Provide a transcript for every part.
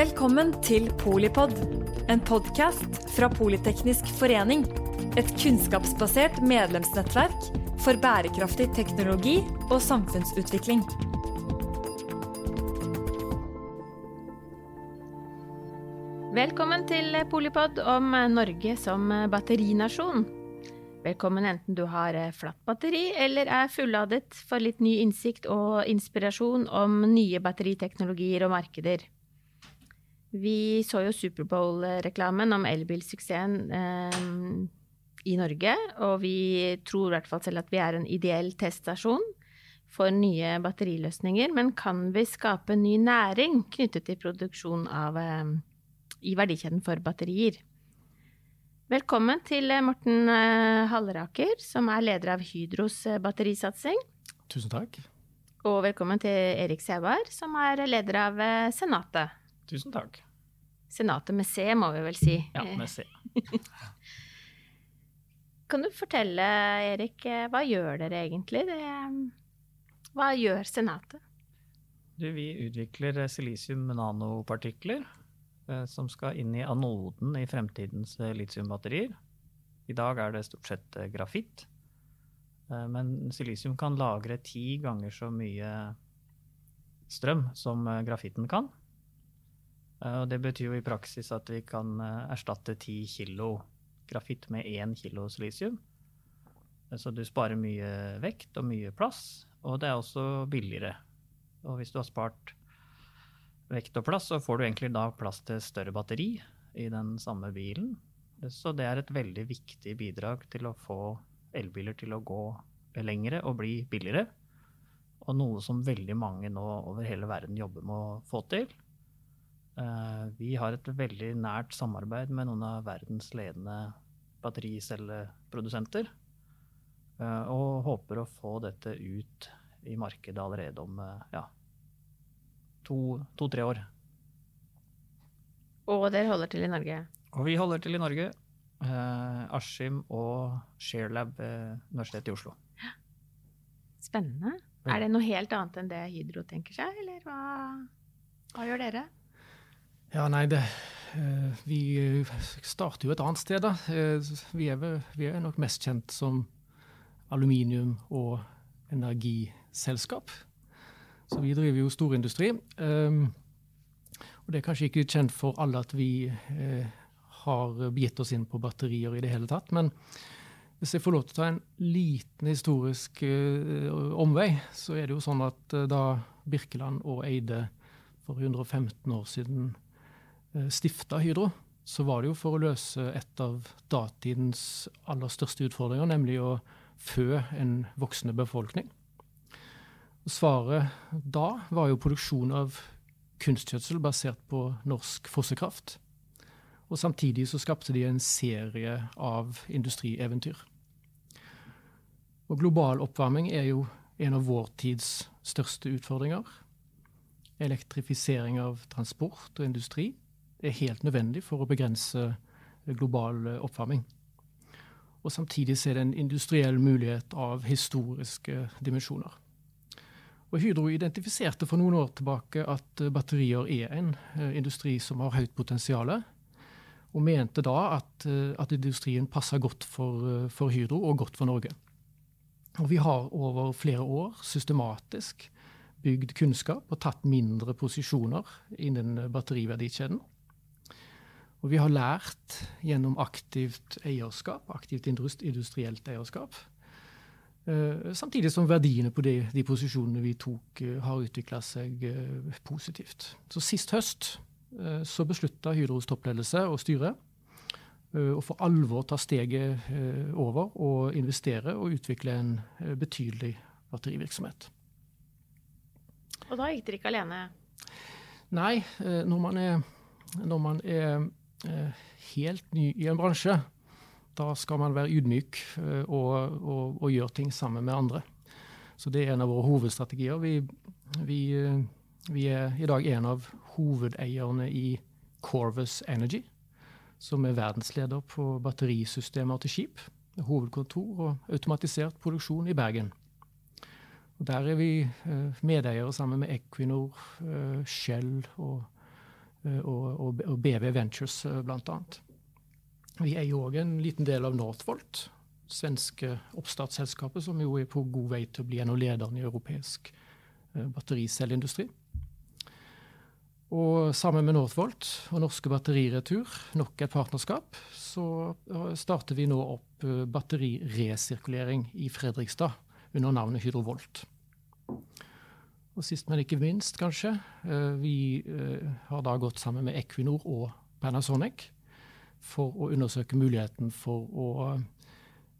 Velkommen til Polipod, en podkast fra Politeknisk forening. Et kunnskapsbasert medlemsnettverk for bærekraftig teknologi og samfunnsutvikling. Velkommen til Polipod om Norge som batterinasjon. Velkommen enten du har flatt batteri eller er fulladet for litt ny innsikt og inspirasjon om nye batteriteknologier og markeder. Vi så jo Superbowl-reklamen om elbilsuksessen eh, i Norge, og vi tror i hvert fall selv at vi er en ideell teststasjon for nye batteriløsninger. Men kan vi skape ny næring knyttet til produksjon av eh, i verdikjeden for batterier? Velkommen til eh, Morten eh, Halleraker, som er leder av Hydros eh, batterisatsing. Tusen takk. Og velkommen til Erik Sævar, som er leder av Senatet. Tusen takk. Senatet med C, må vi vel si. Ja, med C. kan du fortelle, Erik, hva gjør dere egentlig? Det, hva gjør Senatet? Du, vi utvikler silisium nanopartikler eh, som skal inn i anoden i fremtidens eh, litiumbatterier. I dag er det stort sett eh, grafitt. Eh, men silisium kan lagre ti ganger så mye strøm som eh, grafitten kan. Eh, og det betyr jo i praksis at vi kan eh, erstatte 10 kilo grafitt med 1 kilo silisium. Eh, så du sparer mye vekt og mye plass, og det er også billigere. Og hvis du har spart vekt og plass, så får du egentlig da plass til større batteri i den samme bilen. Så det er et veldig viktig bidrag til å få elbiler til å gå lengre og bli billigere. Og noe som veldig mange nå over hele verden jobber med å få til. Eh, vi har et veldig nært samarbeid med noen av verdens ledende battericelleprodusenter. Eh, og håper å få dette ut i markedet allerede om eh, ja, to-tre to, år. Og dere holder til i Norge? Og vi holder til i Norge. Askim og Sharelab ved Universitetet i Oslo. Spennende. Er det noe helt annet enn det Hydro tenker seg, eller hva, hva gjør dere? Ja, nei, det, eh, Vi eh, starter jo et annet sted, da. Eh, vi er, vi er nok mest kjent som aluminium- og energiselskap. Så vi driver jo storindustri. Og det er kanskje ikke kjent for alle at vi har begitt oss inn på batterier i det hele tatt. Men hvis jeg får lov til å ta en liten historisk omvei, så er det jo sånn at da Birkeland og Eide for 115 år siden stifta Hydro, så var det jo for å løse et av datidens aller største utfordringer, nemlig å fø en voksende befolkning. Svaret da var jo produksjon av kunstgjødsel basert på norsk fossekraft. Og samtidig så skapte de en serie av industrieventyr. Og global oppvarming er jo en av vår tids største utfordringer. Elektrifisering av transport og industri er helt nødvendig for å begrense global eh, oppvarming. Og Samtidig er det en industriell mulighet av historiske dimensjoner. Og Hydro identifiserte for noen år tilbake at eh, batterier er en eh, industri som har høyt potensial, og mente da at, at industrien passer godt for, for, Hydro og godt for Norge. Og Vi har over flere år systematisk bygd kunnskap og tatt mindre posisjoner innen batteriverdikjeden. Og vi har lært gjennom aktivt eierskap, aktivt industrielt eierskap. Uh, samtidig som verdiene på de, de posisjonene vi tok, uh, har utvikla seg uh, positivt. Så Sist høst så beslutta Hydros toppledelse og styre å for alvor ta steget over og investere og utvikle en betydelig batterivirksomhet. Og da gikk dere ikke alene? Nei, når man er, når man er Eh, helt ny i en bransje, da skal man være ydmyk eh, og, og, og, gjøre ting sammen med andre. Så det er en av våre hovedstrategier. Vi, vi, eh, vi er i dag en av hovedeierne i Corvus Energy, som er verdensleder på batterisystemer til skip. Hovedkontor og automatisert produksjon i Bergen. Og der er vi medeiere sammen med Equinor, Shell og og, og BV Ventures, blant annet. Vi eier òg en liten del av Northvolt, svenske oppstartsselskapet, som jo er på god vei til å bli en av lederne i europeisk battericelleindustri. Og sammen med Northvolt og Norske Batteriretur, nok et partnerskap, så starter vi nå opp batteriresirkulering i Fredrikstad under navnet Hydrovolt. Og sist, men ikke minst, kanskje, vi har da gått sammen med Equinor og Panasonic for å undersøke muligheten for å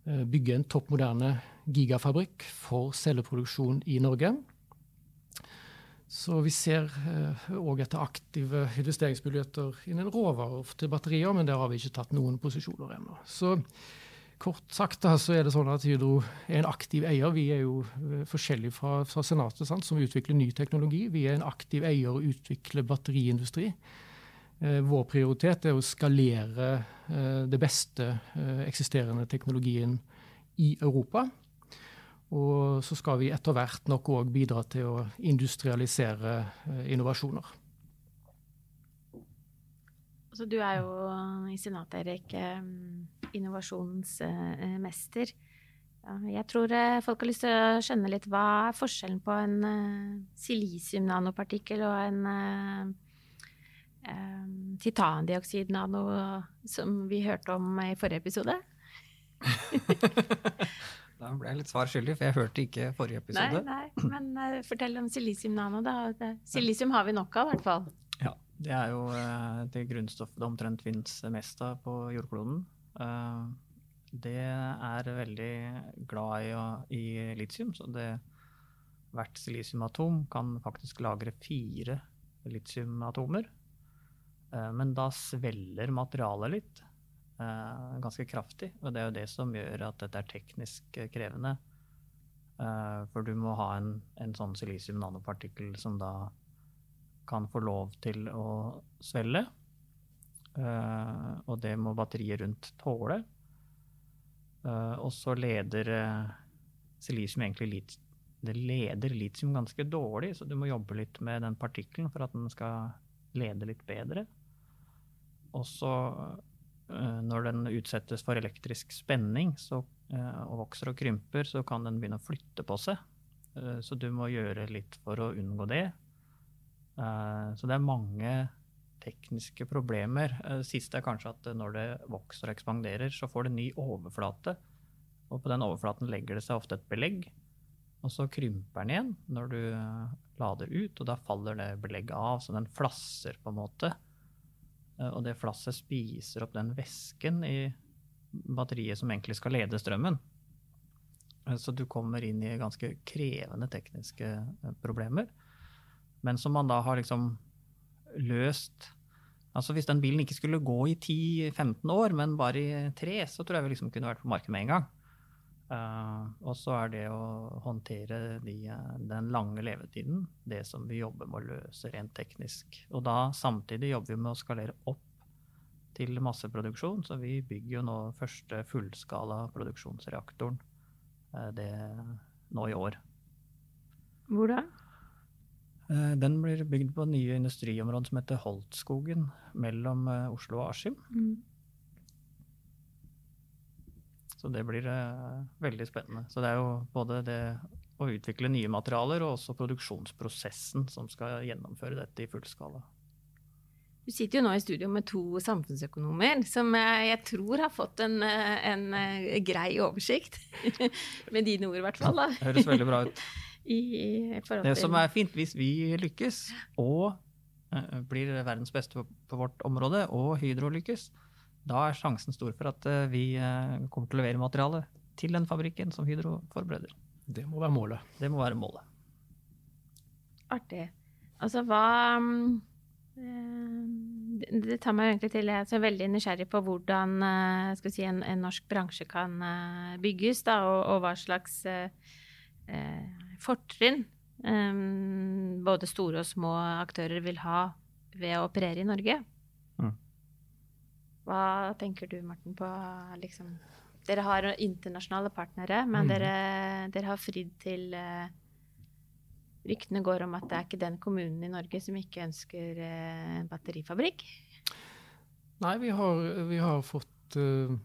bygge en topp moderne gigafabrikk for celleproduksjon i Norge så vi ser òg etter aktive investeringsmuligheter innen råvarer til batterier, men der har vi ikke tatt noen posisjoner ennå. Så kort sagt da, så er det sånn at Hydro er en aktiv eier. Vi er jo uh, forskjellige fra, fra Senatet, sant, som utvikler ny teknologi. Vi er en aktiv eier og utvikler batteriindustri. Eh, vår prioritet er å skalere det beste eksisterende teknologien i Europa. Og så skal vi etter hvert nok òg bidra til å industrialisere eh, innovasjoner. Så du er jo i senatet, Erik, eh, innovasjonsmester. Jeg tror eh, folk har lyst til å skjønne litt hva er forskjellen på en silisium-nanopartikkel og en titandioksid-nano som vi hørte om i forrige episode? Da ble jeg litt svar skyldig, for jeg hørte ikke forrige episode. Nei, nei, men fortell om silisium-nano. da. Silisium har vi nok av, i hvert fall. Ja, det er jo uh, det grunnstoffet det omtrent finnes mest av på jordkloden. Uh, det er veldig glad i, i litium, så det, hvert silisiumatom kan faktisk lagre fire litiumatomer. Men da svelger materialet litt. Eh, ganske kraftig. Og det er jo det som gjør at dette er teknisk eh, krevende. Eh, for du må ha en, en sånn silisium nanopartikkel som da kan få lov til å svelle. og det må batteriet rundt tåle. og så leder silisium egentlig litt det leder litium ganske dårlig, så du må jobbe litt med den partikkelen for at den skal lede litt bedre. Og så Eh, når den utsettes for elektrisk spenning så, eh, og vokser og krymper, så kan den begynne å flytte på seg. Eh, så du må gjøre litt for å unngå det. Så det er mange tekniske problemer. Det siste er kanskje at når det vokser og ekspanderer, så får det ny overflate. Og på den overflaten legger det seg ofte et belegg. Og så krymper den igjen når du lader ut, og da faller det belegget av. Så den flasser på en måte. Eh, og det flasset spiser opp den væsken i batteriet som egentlig skal lede strømmen. Eh, så du kommer inn i ganske krevende tekniske eh, problemer. Men som man da har liksom løst Altså Hvis den bilen ikke skulle gå i 10-15 år, men bare i tre, så tror jeg vi liksom kunne vært på markedet med en gang. Uh, og så er det å håndtere de, den lange levetiden det som vi jobber med å løse rent teknisk. Og da samtidig jobber vi med å skalere opp til masseproduksjon. Så vi bygger jo nå første fullskala produksjonsreaktoren uh, det, nå i år. Hvor da? Uh, den blir bygd på nye industriområder som heter Holtskogen mellom Oslo og Askim. Mm. Så det blir uh, veldig spennende. Så det er jo både det å utvikle nye materialer og også produksjonsprosessen som skal gjennomføre dette i fullskala. Du sitter jo nå i studio med to samfunnsøkonomer som jeg tror har fått en, eh, en eh, grei oversikt. med dine ord, i hvert fall. Da. Høres veldig bra ut. I, i det som er fint, hvis vi lykkes og uh, blir verdens beste på, på vårt område, og Hydro lykkes, da er sjansen stor for at eh, vi eh, kommer til å levere materiale til den fabrikken som Hydro forbereder. Det må være målet. Det må være målet. Artig. Altså hva eh, Det tar meg egentlig til Jeg er veldig nysgjerrig på hvordan si, en, en, norsk bransje kan bygges, da, og, og hva slags eh, fortrinn um, både store og små aktører vil ha ved å operere i Norge. Hva tenker du, Morten, på liksom Dere har internasjonale partnere, men mm. dere, dere, har fridd til uh, ryktene går om at det er ikke den kommunen i Norge som ikke ønsker uh, batterifabrikk? Nei, vi har, vi har fått uh,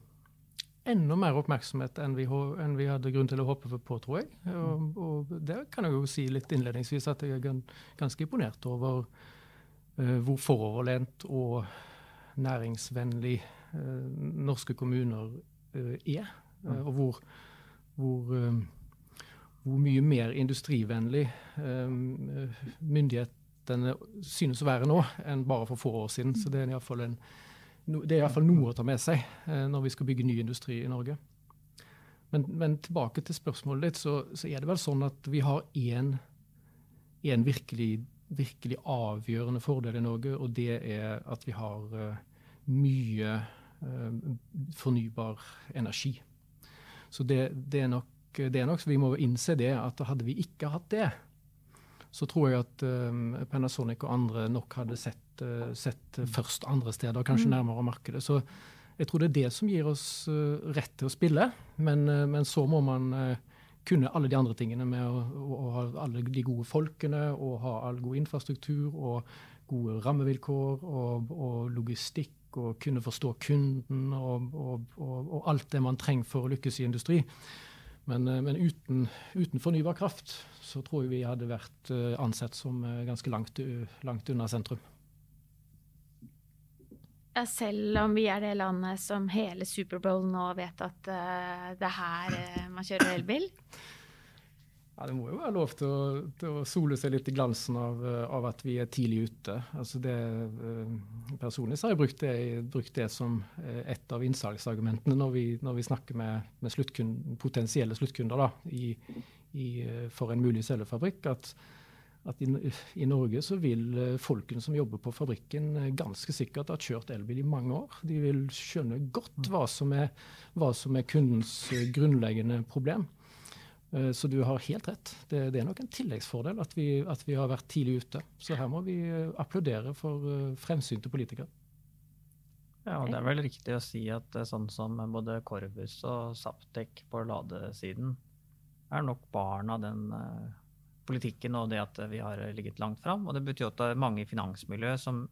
enda mer oppmerksomhet enn vi, enn vi, hadde grunn til å håpe på, tror jeg. Og, og det kan jeg jo si litt innledningsvis at jeg er ganske imponert over uh, hvor foroverlent og næringsvennlig uh, norske kommuner uh, er. og hvor, hvor, hvor, mye mer industrivennlig myndighetene synes å være nå enn bare for få år siden. Så det er iallfall en det er iallfall noe å ta med seg eh, når vi skal bygge ny industri i Norge. Men, men tilbake til spørsmålet ditt, så, så, er det vel sånn at vi har én virkelig, virkelig, avgjørende fordel i Norge, og det er at vi har uh, mye uh, fornybar energi. Så det, det, er nok, det er nok Vi må innse det at hadde vi ikke hatt det, så tror jeg at uh, Panasonic og andre nok hadde sett uh, sett først andre steder, kanskje mm. nærmere markedet. Så jeg tror det er det som gir oss uh, rett til å spille, men, uh, men så må man kunne alle de andre tingene med å, å, å, ha alle de gode folkene og ha all god infrastruktur og gode rammevilkår og, og logistikk og kunne forstå kunden og, og, og, alt det man trenger for å lykkes i industri. Men, men uten, uten, fornybar kraft så tror jeg vi hadde vært ansett som ganske langt, langt unna sentrum. Ja, selv om vi er det landet som hele Superbowl nå vet at uh, det er her uh, man kjører elbil? Ja, Det må jo være lov til å, til å sole seg litt i glansen av, eh, av at vi er tidlig ute. Altså det, personlig så har jeg brukt det, brukt det som et av innsalgsargumentene når vi, når vi snakker med, med sluttkund, potensielle sluttkunder da, i, i, for en mulig cellefabrikk. at at i, i, Norge så vil eh, folkene som jobber på fabrikken eh, ganske sikkert ha kjørt elbil i mange år. De vil skjønne godt hva som er, hva som er kundens eh, grunnleggende problem. Så du har helt rett. Det, det er nok en tilleggsfordel at vi, at vi, har vært tidlig ute. Så her må vi applaudere for fremsynte politikere. Ja, og Det er vel riktig å si at sånn som både Corvus og Saptek på ladesiden er nok barn av den politikken og det at vi har ligget langt fram. Og det betyr at det er mange i finansmiljøet som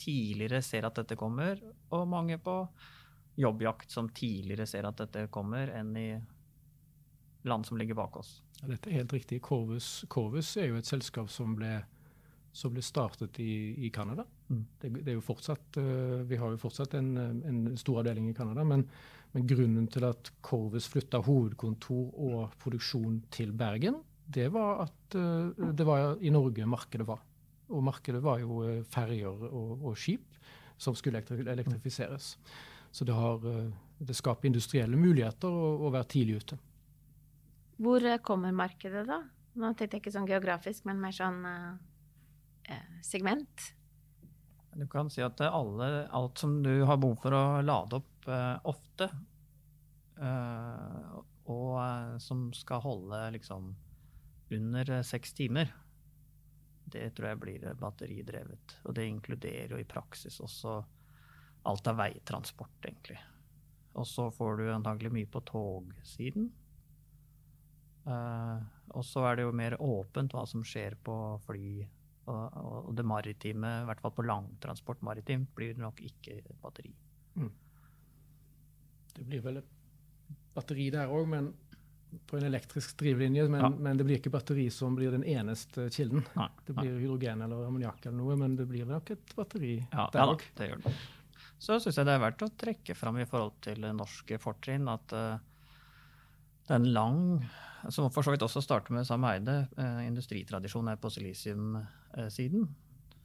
tidligere ser at dette kommer, og mange på jobbjakt som tidligere ser at dette kommer, enn i land som ligger bak oss. Ja, dette er helt riktig. Corvus, Corvus er jo et selskap som ble, som ble startet i, i Canada. Mm. Det, det, er jo fortsatt, uh, vi har jo fortsatt en, en stor avdeling i Canada, men, men, grunnen til at Corvus flytta hovedkontor og produksjon til Bergen, det var at uh, det var i Norge markedet var. Og markedet var jo ferger ferjer og, og, skip som skulle elektrifiseres. Så det, har, uh, det skaper industrielle muligheter å, å, være tidlig ute. Hvor kommer markedet, da? Nå tenkte jeg ikke sånn geografisk, men mer sånn segment. Du kan si at alle, alt som du har behov for å lade opp ofte, og som skal holde liksom under seks timer, det tror jeg blir batteridrevet. Og det inkluderer jo i praksis også alt av veitransport, egentlig. Og så får du antagelig mye på togsiden. Uh, og så er det jo mer åpent hva som skjer på fly. Og, og det maritime, i hvert fall på langtransport maritimt, blir nok ikke batteri. Mm. Det blir vel et batteri der òg, men på en elektrisk drivlinje, men, ja. men, det blir ikke batteri som blir den eneste kilden. Nei, det blir hydrogen eller ammoniakk eller noe, men det blir nok et batteri ja, der òg. Ja, det det. Så syns jeg det er verdt å trekke fram i forhold til norske fortrinn at uh, det er en lang, som for så vidt også starter med Sam Eide, uh, industritradisjon er på silisiumsiden.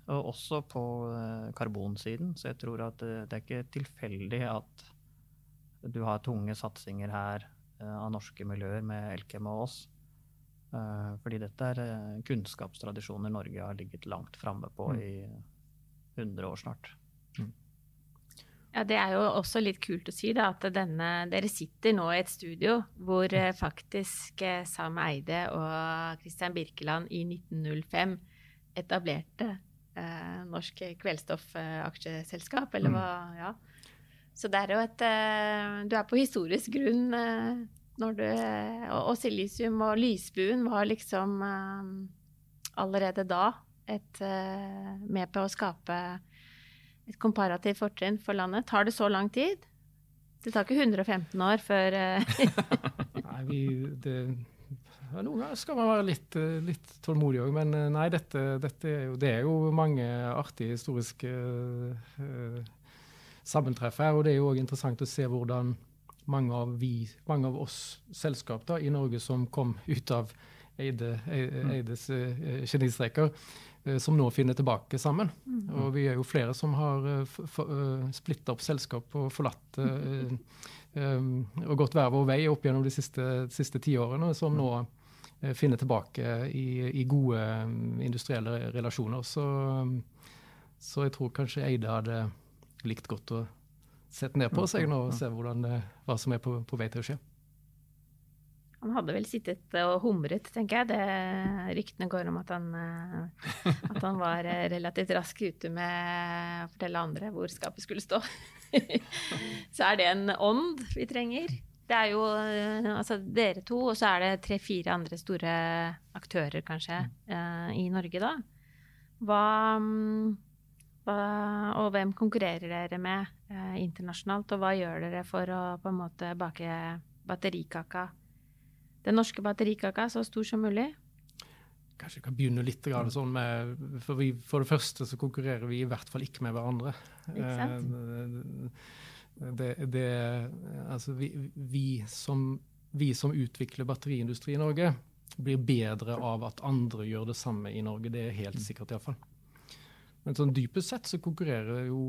Og også på uh, karbonsiden. Så jeg tror at det er ikke tilfeldig at du har tunge satsinger her Eh, av norske miljøer med Elkem og oss. Eh, fordi dette er eh, kunnskapstradisjoner Norge har ligget langt framme på mm. i 100 år snart. Mm. Ja, Det er jo også litt kult å si da, at denne, dere sitter nå i et studio hvor mm. faktisk Sam Eide og Christian Birkeland i 1905 etablerte eh, Norsk Kveldstoffaksjeselskap, eller hva? Ja. Så det er jo et eh, Du er på historisk grunn eh, når du Og, og silisium og lysbuen var liksom eh, allerede da et, med på å skape et komparativt fortrinn for landet. Tar det så lang tid? Det tar ikke 115 år før uh... Nei, vi, det, ja, Noen ganger skal man være litt, litt tålmodig òg, men nei, dette, dette er jo, det er jo mange artige historiske uh, sammentreff her. Og det er jo òg interessant å se hvordan mange av, vi, mange av oss selskap da, i Norge som kom ut av Eide, mm. Eides uh, genistreker, uh, som nå finner tilbake sammen. Mm. Og vi er jo flere som har uh, uh splitta opp selskap og forlatt um, og gått hver vår vei opp gjennom de siste, siste tiårene, som nå finner tilbake i, i gode um, industrielle relasjoner. Så, um, så jeg tror kanskje Eide hadde likt godt å sette ned på seg nå og se hvordan hva som er på, på, vei til å skje. Han hadde vel sittet og humret, tenker jeg. Det, ryktene går om at han, eh, at han var eh, relativt rask ute med å fortelle andre hvor skapet skulle stå. så er det en ånd vi trenger. Det er jo eh, altså dere to, og så er det tre-fire andre store aktører, kanskje, i Norge, da. Hva hva, og hvem konkurrerer dere med internasjonalt, og hva gjør dere for å på en måte bake batterikaka, den norske batterikaka, så stor som mulig? Kanskje vi kan begynne litt sånn med for, vi, for, det første så konkurrerer vi i hvert fall ikke med hverandre. Ikke sant? Eh, det, det, altså vi, vi, som, vi som utvikler batteriindustri i Norge, blir bedre av at andre gjør det samme i Norge. Det er helt sikkert iallfall. Men sånn dypest sett så konkurrerer jo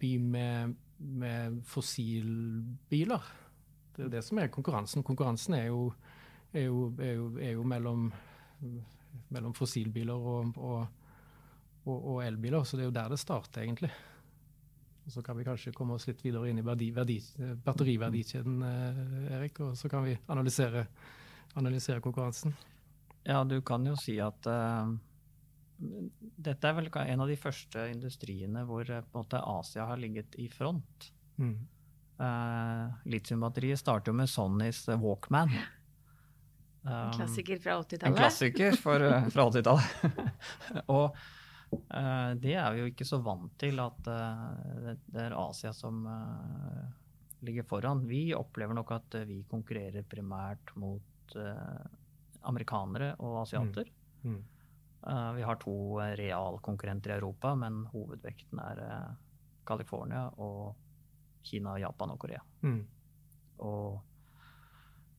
vi med, med fossilbiler. Det er det som er konkurransen. Konkurransen er jo, er jo, er jo, er jo mellom, mellom, fossilbiler og, og, og, og, elbiler. Så det er jo der det starter, egentlig. Og Så kan vi kanskje komme oss litt videre inn i verdi, verdi, batteriverdikjeden, eh, Erik. Og så kan vi analysere, analysere konkurransen. Ja, du kan jo si at uh dette er vel en av de første industriene hvor eh, måte, Asia har ligget i front. Mm. Uh, Litiumbatteriet starter jo med Sonys Walkman. Um, en klassiker fra 80-tallet. En klassiker for, fra 80-tallet. og uh, det er vi jo ikke så vant til at uh, det er Asia som ligger foran. Vi opplever nok at vi konkurrerer primært mot amerikanere og asiater. Mm. Mm. Uh, vi har to uh, realkonkurrenter i Europa, men hovedvekten er uh, California og Kina, Japan og Korea. Mm. Og,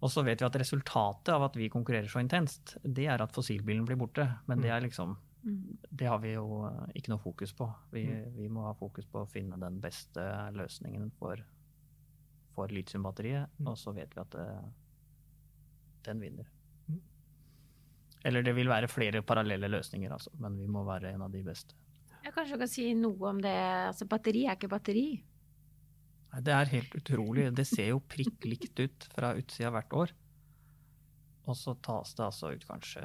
og, så vet vi at resultatet av at vi konkurrerer så intenst, det er at fossilbilen blir borte. Men det mm. er liksom mm. Det har vi jo ikke noe fokus på. Vi, mm. vi må ha fokus på å finne den beste løsningen for, for litiumbatteriet, og så vet vi at det, den vinner. Eller det vil være flere parallelle løsninger, altså, men vi må være en av de beste. Jeg kanskje kan si noe om det. Altså, batteri er ikke batteri. Det er helt utrolig. Det ser jo prikk likt ut fra utsida hvert år. Og så tas det altså ut kanskje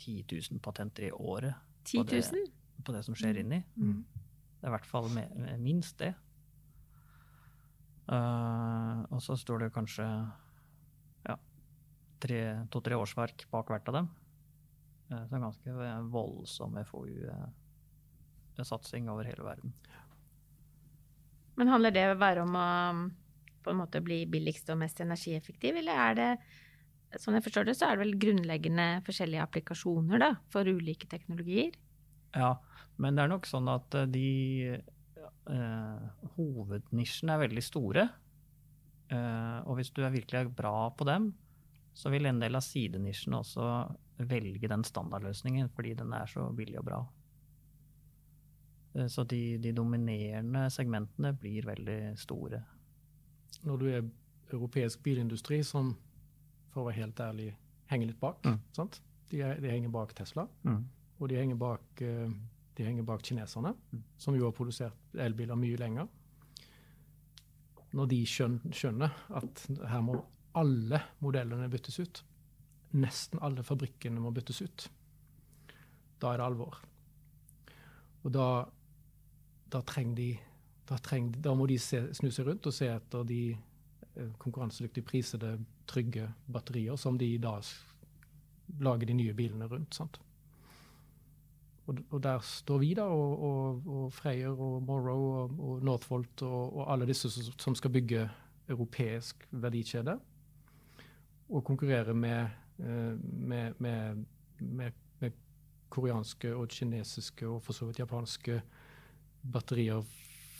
10 000 patenter i året 10 000? På, det, på det som skjer inni. Mm. Det er i hvert fall minst det. Uh, og så står det kanskje to-tre årsverk bak hvert av dem. Uh, så en ganske voldsom FoU-satsing over hele verden. Men handler det bare om å på en måte bli billigst og mest energieffektiv, eller er det Sånn jeg forstår det, så er det vel grunnleggende forskjellige applikasjoner da, for ulike teknologier? Ja, men det er nok sånn at eh, de eh, hovednisjene er veldig store. Eh, og hvis du er virkelig bra på dem, så vil en del av sidenisjene også velge den standardløsningen fordi den er så billig og bra. Eh, så de, de dominerende segmentene blir veldig store. Når du er europeisk bilindustri som, for å være helt ærlig, henger litt bak mm. de, de, henger bak Tesla, mm. og de henger bak, eh, de henger bak kineserne, mm. som jo har produsert elbiler mye lenger. Når de skjønner at her må alle modellene byttes ut. Nesten alle fabrikkene må byttes ut. Da er det alvor. Og da, da trenger de da, treng, da, må de se, snu seg rundt og se etter de eh, konkurransedyktige prisede, trygge batterier som de da lager de nye bilene rundt. Sant? og, og, der står vi, da, og, og, og Freyr og Morrow og, Northvolt og, alle disse som skal bygge europeisk verdikjede. Og konkurrere med, eh, med, med, med, koreanske og kinesiske og for så vidt japanske batterier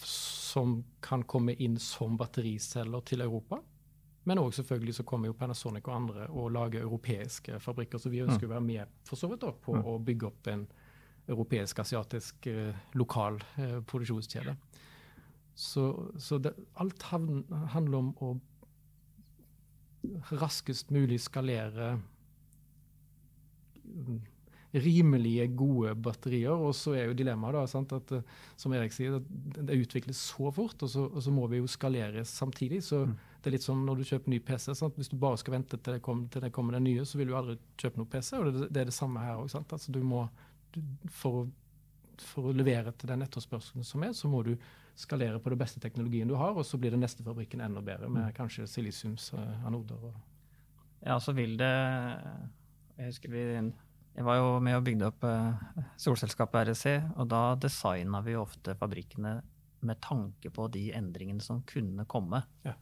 som kan komme inn som battericeller til Europa. Men òg selvfølgelig så kommer jo Panasonic og andre og lager europeiske fabrikker. Så vi ønsker mm. å være med for så vidt da, på mm. å bygge opp en europeisk-asiatisk eh, lokal eh, produksjonskjede. Så, så det, alt handler om å raskest mulig skalere rimelige, gode batterier. Og så er jo dilemmaet da, sant, at eh, som Erik sier, at det utvikles så fort, og så, og så må vi jo skalere samtidig. så mm. Det er litt som når du kjøper ny PC. Sant? Hvis du bare skal vente til det, kommer, til det kommer den nye, så vil du aldri kjøpe noen PC. og Det, det er det samme her òg. Altså, du må, du, for, for, å levere til den etterspørselen som er, så må du skalere på den beste teknologien du har, og så blir den neste fabrikken enda bedre, med mm. kanskje silisiumsanoder. Ja, så vil det Jeg husker vi jeg var jo med og bygde opp eh, solselskapet REC, og da designa vi ofte fabrikkene med tanke på de endringene som kunne komme. Ja.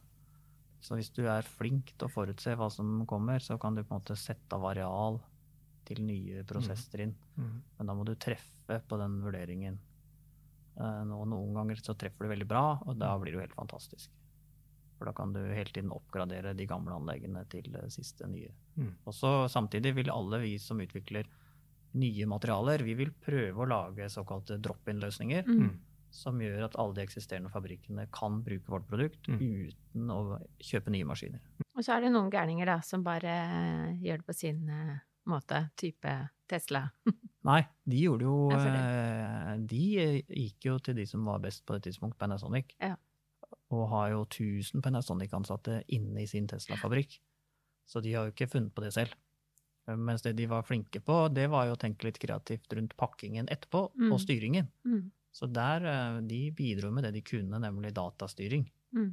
Så hvis du er flink til å forutse hva som kommer, så kan du på en måte sette av areal til nye prosesser inn. Mm. Mm. Men da må du treffe på den vurderingen. Eh, noen ganger så treffer du veldig bra, og da blir det jo helt fantastisk. For da kan du hele tiden oppgradere de gamle anleggene til det siste nye. Mm. Og så Samtidig vil alle vi som utvikler nye materialer, vi vil prøve å lage såkalte drop-in-løsninger. Mm. Som gjør at alle de eksisterende fabrikkene kan bruke vårt produkt mm. uten å kjøpe nye maskiner. Og så er det noen gærninger da, som bare gjør det på sin uh, måte. Type Tesla. Nei, de gjorde jo uh, De gikk jo til de som var best på det tidspunkt, Panasonic. Ja og har jo 1000 Panasonic-ansatte inne i sin Tesla-fabrikk. Så de har jo ikke funnet på det selv. Mens det de var flinke på, det var jo å tenke litt kreativt rundt pakkingen etterpå, mm. og styringen. Mm. Så der eh, de bidro med det de kunne, nemlig datastyring. Mm.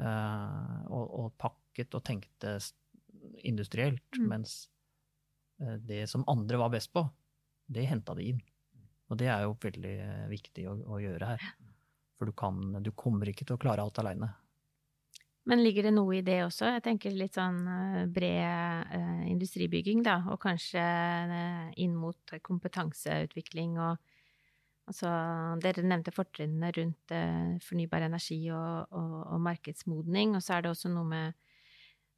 Uh, og, og, pakket og tenkte industrielt, mm. mens uh, det som andre var best på, det henta de inn. Og det er jo veldig viktig å, å gjøre her. For du, kan, du kommer ikke til å klare alt aleine. Men ligger det noe i det også? Jeg tenker litt sånn eh, bred eh, industribygging, da, og kanskje eh, inn mot kompetanseutvikling og Altså, dere nevnte fortrinnene rundt eh, fornybar energi og, og, og, markedsmodning, og så er det også noe med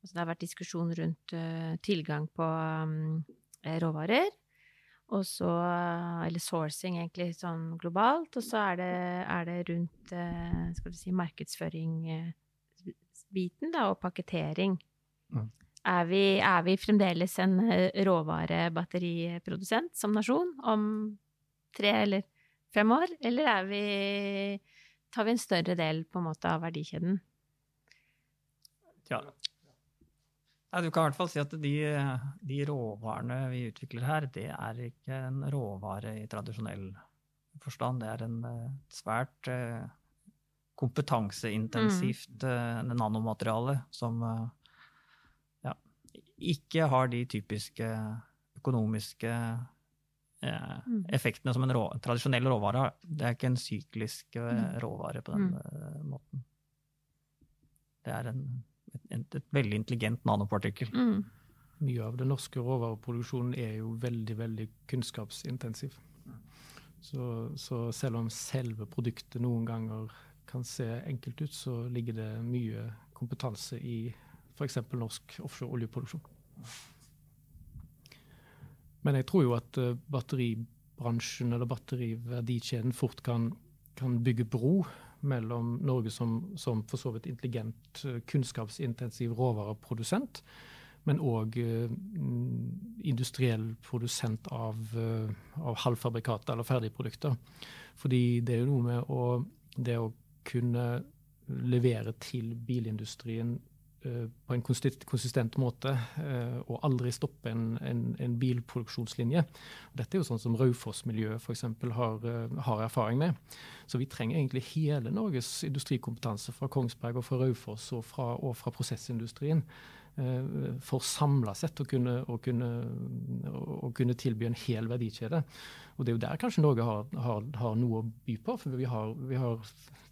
altså Det har vært diskusjon rundt uh, tilgang på um, råvarer. Og så Eller sourcing, egentlig, sånn globalt. Og så er det, er det rundt eh, skal du si, markedsføring-biten, da, og pakketering. Mm. Er, vi, er, vi, fremdeles en eh, råvarebatteriprodusent som nasjon om tre eller fem år, eller er vi Tar vi en større del på en måte av verdikjeden? Ja, Nei, du kan i hvert fall si at de, de, råvarene vi utvikler her, det er ikke en råvare i tradisjonell forstand. Det er en uh, svært uh, kompetanseintensivt mm. nanomateriale som ja, ikke har de typiske økonomiske mm. effektene som en rå, tradisjonell råvare har. Det er ikke en syklisk mm. råvare på den mm. måten. Det er en et, et veldig intelligent nanopartikkel. Mm. Mye av den norske råvareproduksjonen er jo veldig, veldig kunnskapsintensiv. Så, så, selv om selve produktet noen ganger kan se enkelt ut, så ligger det mye kompetanse i f.eks. norsk offshore oljeproduksjon. Men jeg tror jo at uh, batteribransjen eller batteriverdikjeden fort kan, kan bygge bro mellom Norge som, som for så vidt intelligent, eh, kunnskapsintensiv råvareprodusent, men òg uh, industriell produsent av, uh, av halvfabrikater eller ferdigprodukter. Fordi det er jo noe med å, det å kunne levere til bilindustrien Eh, på en konsistent måte eh, og aldri stoppe en, en, en bilproduksjonslinje. Dette er jo sånn som Raufoss-miljøet f.eks. Har, eh, har erfaring med. Så vi trenger egentlig hele Norges industrikompetanse fra Kongsberg og fra Raufoss og fra, og fra prosessindustrien for samla sett å kunne, å, kunne, å kunne, tilby en hel verdikjede. Og Det er jo der kanskje Norge har, har, har noe å by på. For vi, har, vi,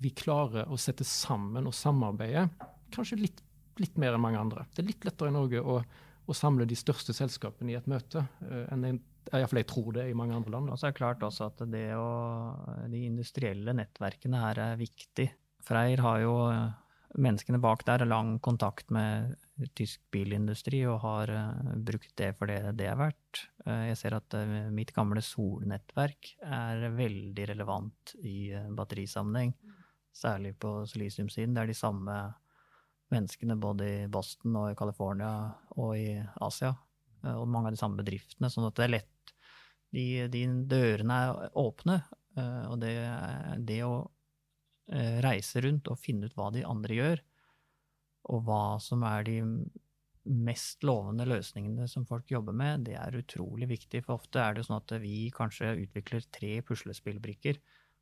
vi, klarer å sette sammen og samarbeide kanskje litt, litt, mer enn mange andre. Det er litt lettere i Norge å, å samle de største selskapene i et møte enn en Iallfall jeg tror det i mange andre land. Og så er det klart også at det å, de industrielle nettverkene her er viktig. Freyr har jo menneskene bak der lang kontakt med tysk bilindustri og har uh, brukt det for det det er verdt. Uh, jeg ser at mitt gamle solnettverk er veldig relevant i batterisammenheng. Særlig på silisiumsiden. Det er de samme menneskene både i Boston og i California og i Asia. Og mange av de samme bedriftene. Sånn at det er lett de, de dørene er åpne. Og det, det å Eh, reise rundt og finne ut hva de andre gjør, og hva som er de mest lovende løsningene som folk jobber med, det er utrolig viktig. For ofte er det sånn at vi kanskje utvikler tre puslespillbrikker,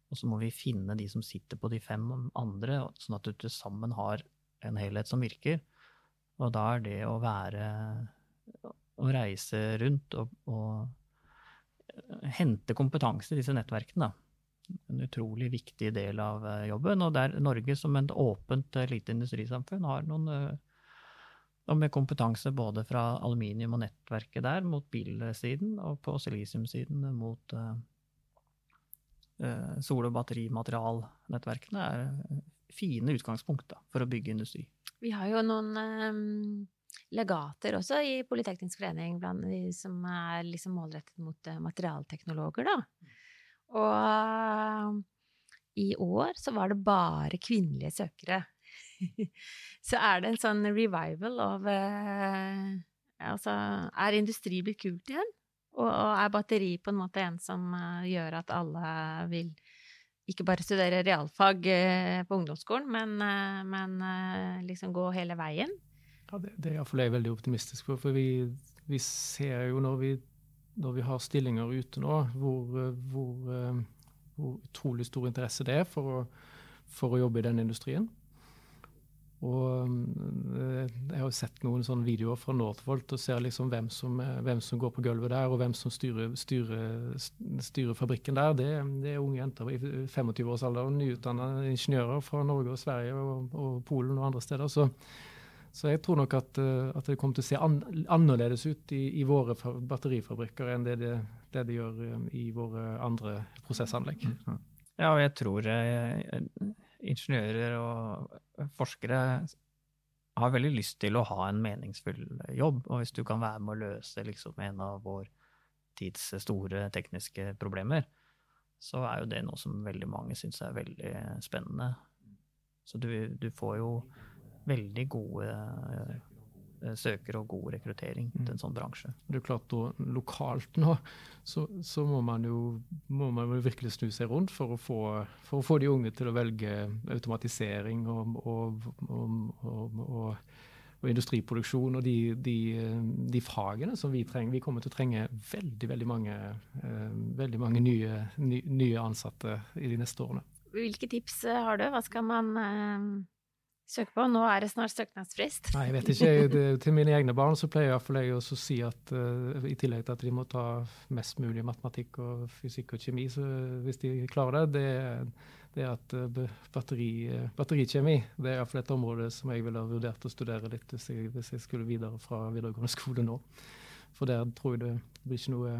og så må vi finne de som sitter på de fem andre, sånn at du til sammen har en helhet som virker. Og da er det å være Å reise rundt og, og hente kompetanse i disse nettverkene, da en utrolig viktig del av eh, jobben. Og der Norge som et åpent eh, lite industrisamfunn har noen og eh, med kompetanse både fra aluminium og nettverket der mot bilsiden, og på silisiumsiden mot uh, sol- og batterimaterialnettverkene, er fine utgangspunkt da, for å bygge industri. Vi har jo noen um, legater også i Politeknisk forening blant de som er liksom målrettet mot uh, materialteknologer, da. Og uh, i år så var det bare kvinnelige søkere. så er det en sånn revival av uh, Altså, er industri blitt kult igjen? Og, og, er batteri på en måte en som uh, gjør at alle vil ikke bare studere realfag på ungdomsskolen, men, men liksom gå hele veien? Ja, det, det er iallfall jeg veldig optimistisk for. For vi, vi ser jo når vi når vi har stillinger ute nå, hvor, hvor, eh, hvor utrolig stor interesse det er for å, for å, jobbe i den industrien. Og eh, jeg har jo sett noen sånne videoer fra Northvolt og ser liksom hvem som, hvem som går på gulvet der, og hvem som styrer, styrer, styrer fabrikken der. Det, det, er unge jenter i 25-årsalderen, nyutdanna ingeniører fra Norge og Sverige og, og Polen og andre steder. Så så jeg tror nok at, eh, at det kommer til å se an, annerledes ut i, i, våre batterifabrikker enn det det, det det, gjør eh, i våre andre prosessanlegg. Ja, og jeg tror eh, ingeniører og forskere har veldig lyst til å ha en meningsfull jobb. Og hvis du kan være med å løse liksom, en av vår tids store tekniske problemer, så er jo det noe som veldig mange syns er veldig spennende. Så du, du får jo veldig gode eh, søkere og god rekruttering til en sånn bransje. Det er klart da, Lokalt nå så, så må, man jo, må man virkelig snu seg rundt for å, få, for å få de unge til å velge automatisering og, og, og, og industriproduksjon og de, de, de, fagene som vi trenger. Vi kommer til å trenge veldig veldig mange, eh, veldig mange nye, nye, ansatte i de neste årene. Hvilke tips har du? Hva skal man søke på. Nå er det snart søknadsfrist. Nei, jeg vet ikke. Det, til mine egne barn så pleier iallfall jeg å si at uh, i tillegg til at de må ta mest mulig matematikk og fysikk og kjemi, så hvis de klarer det, det, det er at uh, batteri, uh, batterikjemi det er iallfall et område som jeg ville ha vurdert å studere litt hvis jeg, hvis jeg skulle videre fra videregående skole nå. For der tror jeg det blir ikke noe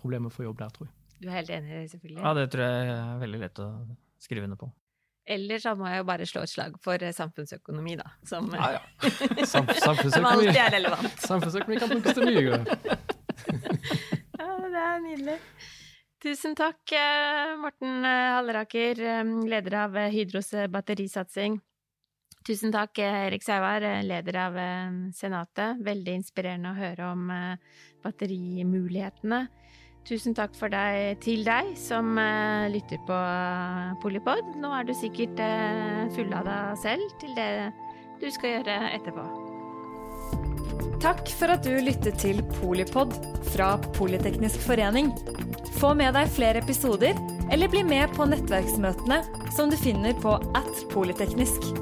problem å få jobb der, tror jeg. Du er helt enig, selvfølgelig? Ja, det tror jeg er veldig lett å skrive under på. Eller så må jeg jo bare slå et slag for eh, samfunnsøkonomi, da. Som, ja, ja. Sam samfunnsøkonomi. alltid er relevant. Samfunnsøkonomi kan brukes til mye. ja, det er nydelig. Tusen takk, eh, Morten eh, Halleraker, leder av Hydros batterisatsing. Tusen takk, Erik Sauer, leder av Senatet. Veldig inspirerende å høre om batterimulighetene. Tusen takk for deg til deg som uh, lytter på uh, Polipod. Nå er du sikkert uh, deg selv til det du skal gjøre etterpå. Takk for at du lyttet til Polipod fra Politeknisk forening. Få med deg flere episoder, eller bli med på nettverksmøtene som du finner på at polyteknisk.